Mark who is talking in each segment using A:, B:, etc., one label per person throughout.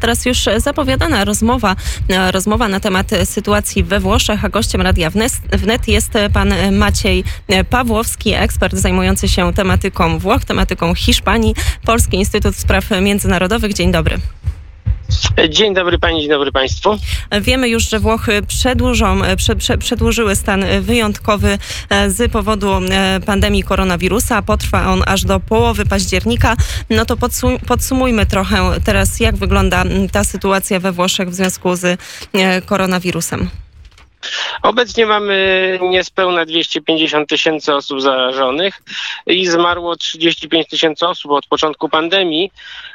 A: Teraz już zapowiadana rozmowa, rozmowa na temat sytuacji we Włoszech, a gościem Radia Wnet jest pan Maciej Pawłowski, ekspert zajmujący się tematyką Włoch, tematyką Hiszpanii, Polski Instytut Spraw Międzynarodowych. Dzień dobry.
B: Dzień dobry Pani, dzień dobry Państwu.
A: Wiemy już, że Włochy przedłużą, prze, prze, przedłużyły stan wyjątkowy e, z powodu e, pandemii koronawirusa. Potrwa on aż do połowy października. No to podsumujmy trochę teraz, jak wygląda ta sytuacja we Włoszech w związku z e, koronawirusem.
B: Obecnie mamy niespełna 250 tysięcy osób zarażonych i zmarło 35 tysięcy osób od początku pandemii.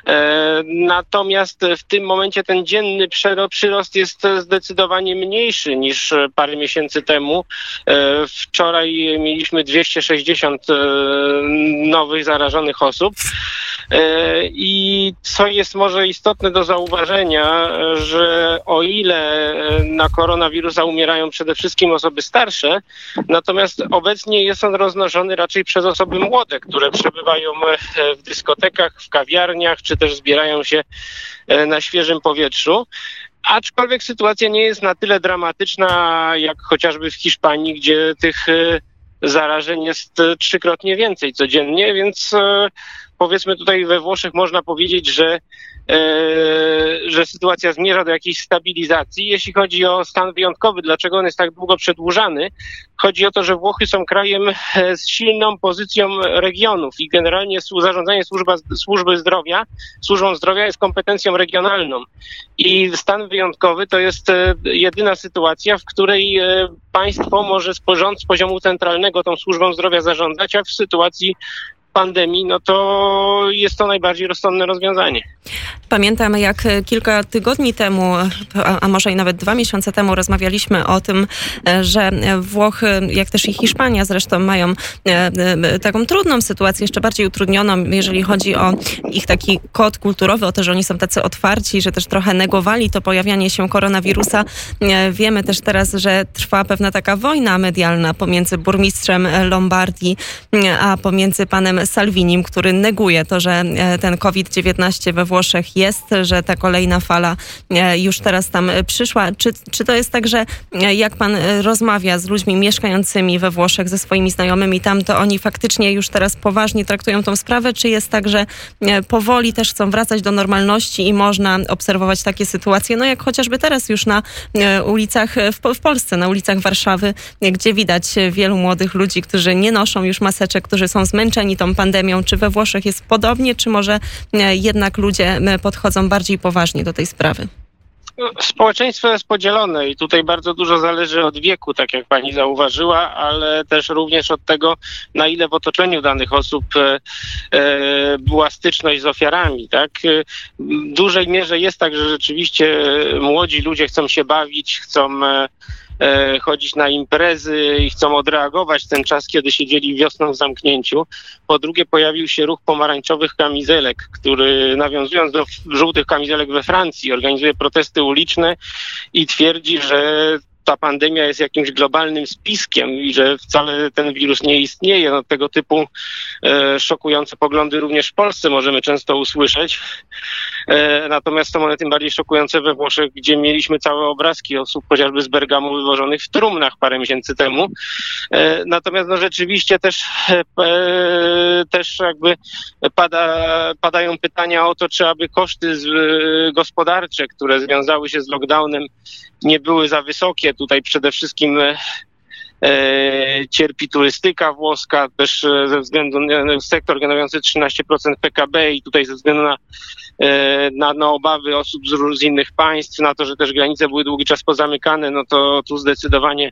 B: E, natomiast w tym momencie ten dzienny przyrost jest zdecydowanie mniejszy niż parę miesięcy temu. E, wczoraj mieliśmy 260 e, nowych zarażonych osób. I co jest może istotne do zauważenia, że o ile na koronawirusa umierają przede wszystkim osoby starsze, natomiast obecnie jest on roznoszony raczej przez osoby młode, które przebywają w dyskotekach, w kawiarniach, czy też zbierają się e, na świeżym powietrzu. Aczkolwiek sytuacja nie jest na tyle dramatyczna, jak chociażby w Hiszpanii, gdzie tych e, zarażeń jest e, trzykrotnie więcej codziennie, więc powiedzmy tutaj we Włoszech można powiedzieć, że E, że sytuacja zmierza do jakiejś stabilizacji. Jeśli chodzi o stan wyjątkowy, dlaczego on jest tak długo przedłużany, chodzi o to, że Włochy są krajem e, z silną pozycją regionów i generalnie zarządzanie służba, służby zdrowia, służbą zdrowia jest kompetencją regionalną. I stan wyjątkowy to jest e, jedyna sytuacja, w której państwo może z poziomu centralnego tą służbą zdrowia zarządzać, a w sytuacji pandemii, no to jest to najbardziej rozsądne rozwiązanie.
A: Pamiętam, jak kilka tygodni temu, a może i nawet dwa miesiące temu rozmawialiśmy o tym, że Włochy, jak też i Hiszpania zresztą mają e, e, taką trudną sytuację, jeszcze bardziej utrudnioną, jeżeli chodzi o ich taki kod kulturowy, o to, że oni są tacy otwarci, że też trochę negowali to pojawianie się koronawirusa. E, wiemy też teraz, że trwa pewna taka wojna medialna pomiędzy burmistrzem Lombardii, a pomiędzy panem Salvinim, który neguje to, że e, ten COVID-19 we Włoszech jest, że ta kolejna fala e, już teraz tam przyszła. Czy, czy to jest tak, że e, jak pan rozmawia z ludźmi mieszkającymi we Włoszech, ze swoimi znajomymi tam, to oni faktycznie już teraz poważnie traktują tą sprawę, czy jest tak, że powoli też chcą wracać do normalności i można obserwować takie sytuacje, no jak chociażby teraz już na ulicach w, w Polsce, na ulicach Warszawy, gdzie widać wielu młodych ludzi, którzy nie noszą już maseczek, którzy są zmęczeni tą pandemią. Czy we Włoszech jest podobnie, czy może e, jednak ludzie e, podchodzą bardziej poważnie do tej sprawy?
B: Społeczeństwo jest podzielone i tutaj bardzo dużo zależy od wieku, tak jak pani zauważyła, ale też również od tego, na ile w otoczeniu danych osób e, była styczność z ofiarami. Tak? W dużej mierze jest tak, że rzeczywiście młodzi ludzie chcą się bawić, chcą chodzić na imprezy i chcą odreagować ten czas, kiedy siedzieli wiosną w zamknięciu. Po drugie, pojawił się ruch pomarańczowych kamizelek, który nawiązując do żółtych kamizelek we Francji, organizuje protesty uliczne i twierdzi, że ta pandemia jest jakimś globalnym spiskiem i że wcale ten wirus nie istnieje. No, tego typu e, szokujące poglądy również w Polsce możemy często usłyszeć. E, natomiast są one tym bardziej szokujące we Włoszech, gdzie mieliśmy całe obrazki osób chociażby z Bergamu wywożonych w trumnach parę miesięcy temu. E, natomiast no, rzeczywiście też, e, też jakby pada, padają pytania o to, czy aby koszty z, e, gospodarcze, które związały się z lockdownem, nie były za wysokie. Tutaj przede wszystkim e, cierpi turystyka włoska, też e, ze względu na sektor generujący 13% PKB i tutaj ze względu na, na, na obawy osób z, z, innych państw, na to, że też granice były długi czas pozamykane, no to tu zdecydowanie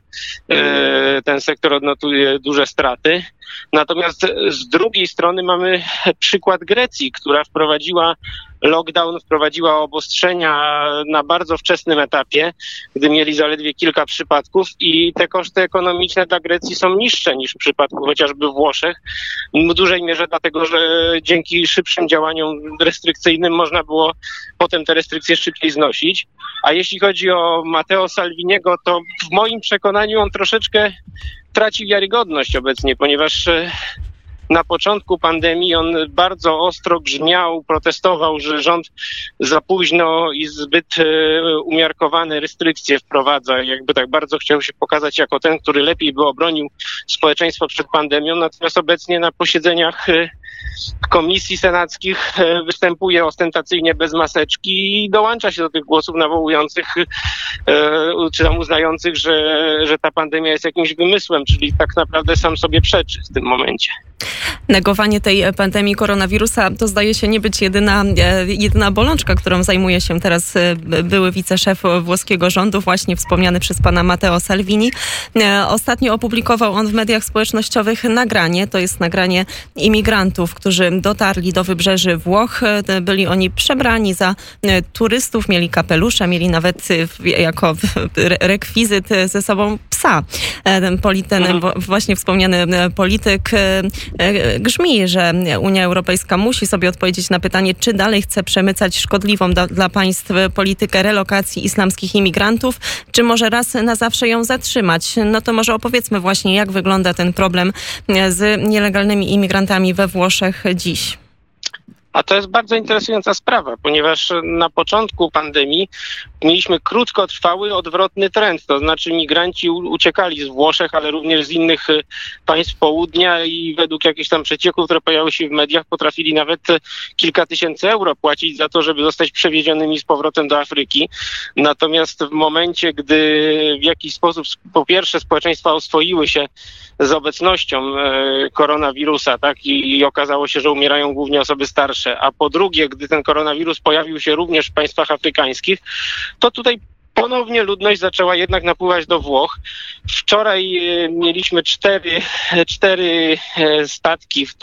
B: ten sektor odnotuje duże straty. Natomiast z drugiej strony mamy przykład Grecji, która wprowadziła lockdown, wprowadziła obostrzenia na bardzo wczesnym etapie, gdy mieli zaledwie kilka przypadków i te koszty ekonomiczne dla Grecji są niższe niż w przypadku chociażby Włoszech. W dużej mierze dlatego, że dzięki szybszym działaniom restrykcyjnym można było potem te restrykcje szybciej znosić. A jeśli chodzi o Matteo Salviniego, to w moim przekonaniu on troszeczkę traci wiarygodność obecnie, ponieważ na początku pandemii on bardzo ostro grzmiał, protestował, że rząd za późno i zbyt umiarkowane restrykcje wprowadza. Jakby tak bardzo chciał się pokazać jako ten, który lepiej by obronił społeczeństwo przed pandemią. Natomiast obecnie na posiedzeniach komisji senackich e, występuje ostentacyjnie bez maseczki i dołącza się do tych głosów nawołujących e, czy tam uznających, że, że ta pandemia jest jakimś wymysłem, czyli tak naprawdę sam sobie przeczy w tym momencie.
A: Negowanie tej pandemii koronawirusa to zdaje się nie być jedyna, e, jedyna bolączka, którą zajmuje się teraz były wiceszef włoskiego rządu, właśnie wspomniany przez pana Matteo Salvini. Ostatnio opublikował on w mediach społecznościowych nagranie, to jest nagranie imigrantów, którzy dotarli do wybrzeży Włoch. E, byli oni przebrani za e, turystów, mieli kapelusze, mieli nawet e, jako rekwizyt ze sobą psa. Ten, ten mhm. właśnie wspomniany polityk grzmi, że Unia Europejska musi sobie odpowiedzieć na pytanie, czy dalej chce przemycać szkodliwą do, dla państw politykę relokacji islamskich imigrantów, czy może raz na zawsze ją zatrzymać. No to może opowiedzmy właśnie, jak wygląda ten problem z nielegalnymi imigrantami we Włoszech dziś?
B: A to jest bardzo interesująca sprawa, ponieważ na początku pandemii mieliśmy krótkotrwały, odwrotny trend. To znaczy migranci uciekali z Włoszech, ale również z innych y, państw południa i według jakichś tam przecieków, które pojawiły się w mediach, potrafili nawet y, kilka tysięcy euro płacić za to, żeby zostać przewiezionymi z powrotem do Afryki. Natomiast w momencie, gdy w jakiś sposób po pierwsze społeczeństwa oswoiły się z obecnością e, koronawirusa, tak, i, i okazało się, że umierają głównie osoby starsze, a po drugie, gdy ten koronawirus pojawił się również w państwach afrykańskich, to tutaj ponownie ludność zaczęła jednak napływać do Włoch. Wczoraj e, mieliśmy cztery, cztery e, statki, w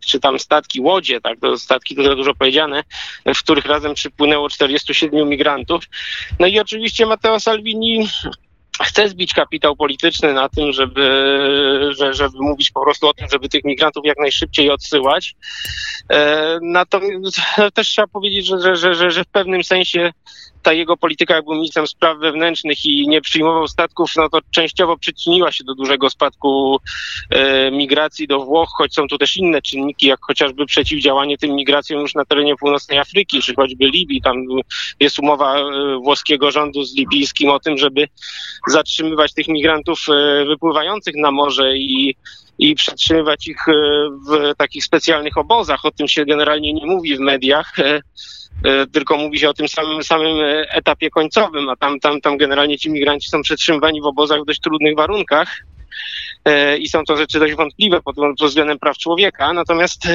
B: czy tam statki, łodzie, tak, to statki to dużo powiedziane, w których razem przypłynęło 47 migrantów. No i oczywiście Matteo Salvini chce zbić kapitał polityczny na tym, żeby, że, żeby mówić po prostu o tym, żeby tych migrantów jak najszybciej odsyłać. E, natomiast też trzeba powiedzieć, że, że, że, że w pewnym sensie ta jego polityka, jak był ministrem spraw wewnętrznych i nie przyjmował statków, no to częściowo przyczyniła się do dużego spadku e, migracji do Włoch, choć są tu też inne czynniki, jak chociażby przeciwdziałanie tym migracjom już na terenie północnej Afryki, czy choćby Libii. Tam jest umowa e, włoskiego rządu z libijskim o tym, żeby zatrzymywać tych migrantów e, wypływających na morze i i przetrzymywać ich e, w takich specjalnych obozach. O tym się generalnie nie mówi w mediach. E, tylko mówi się o tym samym, samym etapie końcowym, a tam, tam, tam generalnie ci migranci są przetrzymywani w obozach w dość trudnych warunkach i są to rzeczy dość wątpliwe pod, pod względem praw człowieka, natomiast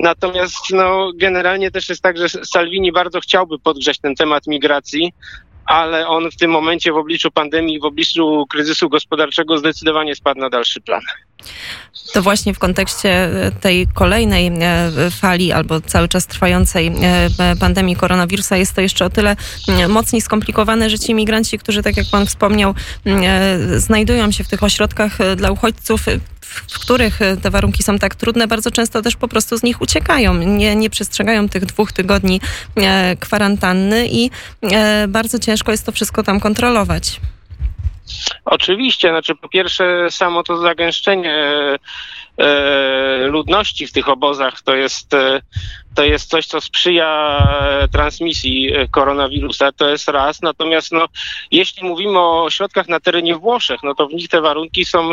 B: Natomiast no, generalnie też jest tak, że Salvini bardzo chciałby podgrzać ten temat migracji, ale on w tym momencie w obliczu pandemii, w obliczu kryzysu gospodarczego zdecydowanie spadł na dalszy plan.
A: To właśnie w kontekście e, tej kolejnej e, fali albo cały czas trwającej e, pandemii koronawirusa jest to jeszcze o tyle mocniej skomplikowane, że ci migranci, którzy tak jak pan wspomniał, znajdują się w tych ośrodkach dla uchodźców, w których te warunki są tak trudne, bardzo często też po prostu z nich uciekają. Nie, nie przestrzegają tych dwóch tygodni kwarantanny i bardzo ciężko jest to wszystko tam kontrolować.
B: Oczywiście, znaczy po pierwsze samo to zagęszczenie e, ludności w tych obozach to jest, e, to jest coś, co sprzyja transmisji koronawirusa, to jest raz. Natomiast no, jeśli mówimy o środkach na terenie Włoszech, no to w nich te warunki są,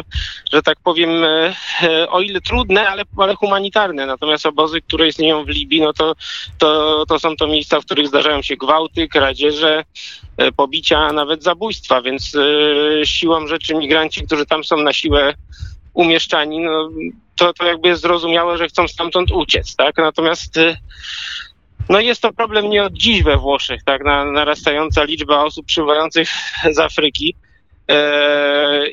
B: że tak powiem, e, o ile trudne, ale, ale humanitarne. Natomiast obozy, które istnieją w Libii, no to, to, to są to miejsca, w których zdarzają się gwałty, kradzieże, E, pobicia, a nawet zabójstwa, więc e, siłą rzeczy migranci, którzy tam są na siłę umieszczani, no, to, to jakby jest zrozumiałe, że chcą stamtąd uciec, tak? Natomiast e, no jest to problem nie od dziś we Włoszech, tak? Na, narastająca liczba osób przybywających z Afryki.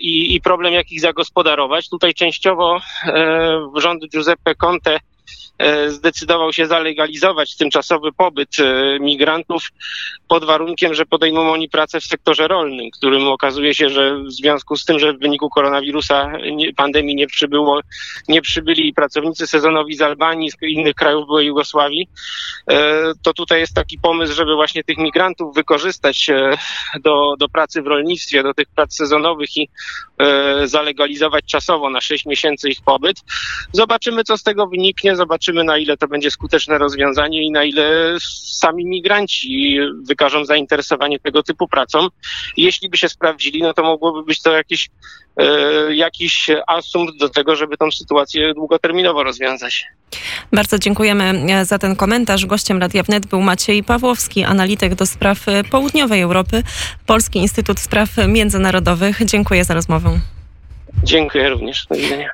B: i, i, problem, jak ich zagospodarować. Tutaj częściowo e, rząd Giuseppe Conte e, zdecydował się zalegalizować tymczasowy pobyt e, migrantów pod warunkiem, że podejmą oni pracę w sektorze rolnym, którym okazuje się, że w związku z tym, że w wyniku koronawirusa pandemii nie przybyło, nie przybyli pracownicy sezonowi z Albanii, z innych krajów byłej Jugosławii, to tutaj jest taki pomysł, żeby właśnie tych migrantów wykorzystać do, do pracy w rolnictwie, do tych prac sezonowych i zalegalizować czasowo na 6 miesięcy ich pobyt. Zobaczymy, co z tego wyniknie, zobaczymy, na ile to będzie skuteczne rozwiązanie i na ile sami migranci wykażą zainteresowanie tego typu pracą. Jeśli by się sprawdzili, no to mogłoby być to jakiś, e, jakiś asumpt do tego, żeby tą sytuację długoterminowo rozwiązać.
A: Bardzo dziękujemy e, za ten komentarz. Gościem Radia Wnet był Maciej Pawłowski, analityk do spraw południowej Europy, Polski Instytut Spraw Międzynarodowych. Dziękuję za rozmowę.
B: Dziękuję również. Do widzenia.